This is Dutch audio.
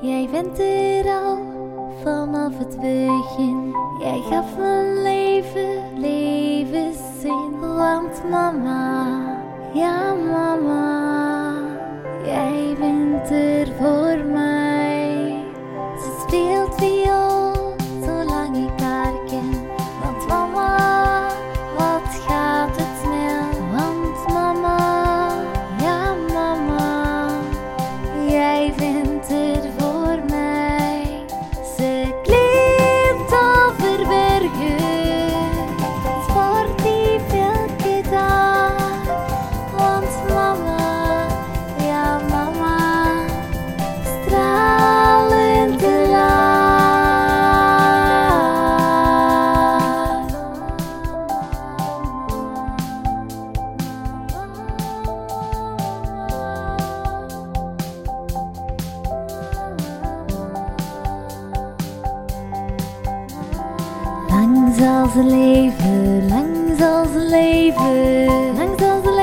Jij bent er al vanaf het begin. Jij gaf mijn leven levenszin. Want mama, ja mama, jij zal ze leven, lang zal ze leven, lang zal ze leven.